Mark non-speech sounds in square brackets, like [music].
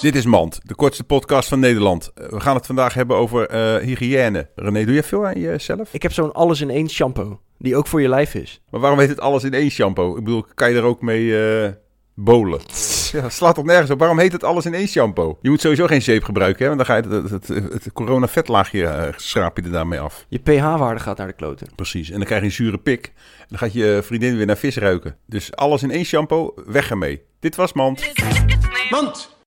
Dit is Mand, de kortste podcast van Nederland. Eh, We gaan het vandaag hebben over eh, hygiëne. René, doe je veel aan jezelf? Ik heb zo'n alles in één shampoo, die ook voor je lijf is. Maar waarom heet het alles in één shampoo? Ik bedoel, kan je er ook mee eh bolen? [laughs] Ja, slaat toch nergens op. Waarom heet het alles in één shampoo? Je moet sowieso geen zeep gebruiken, hè? Want dan ga je het, het, het, het corona-vetlaagje schraap je er daarmee af. Je pH-waarde gaat naar de kloten. Precies. En dan krijg je een zure pik. En dan gaat je vriendin weer naar vis ruiken. Dus alles in één shampoo, weg ermee. Dit was Mand. Mand.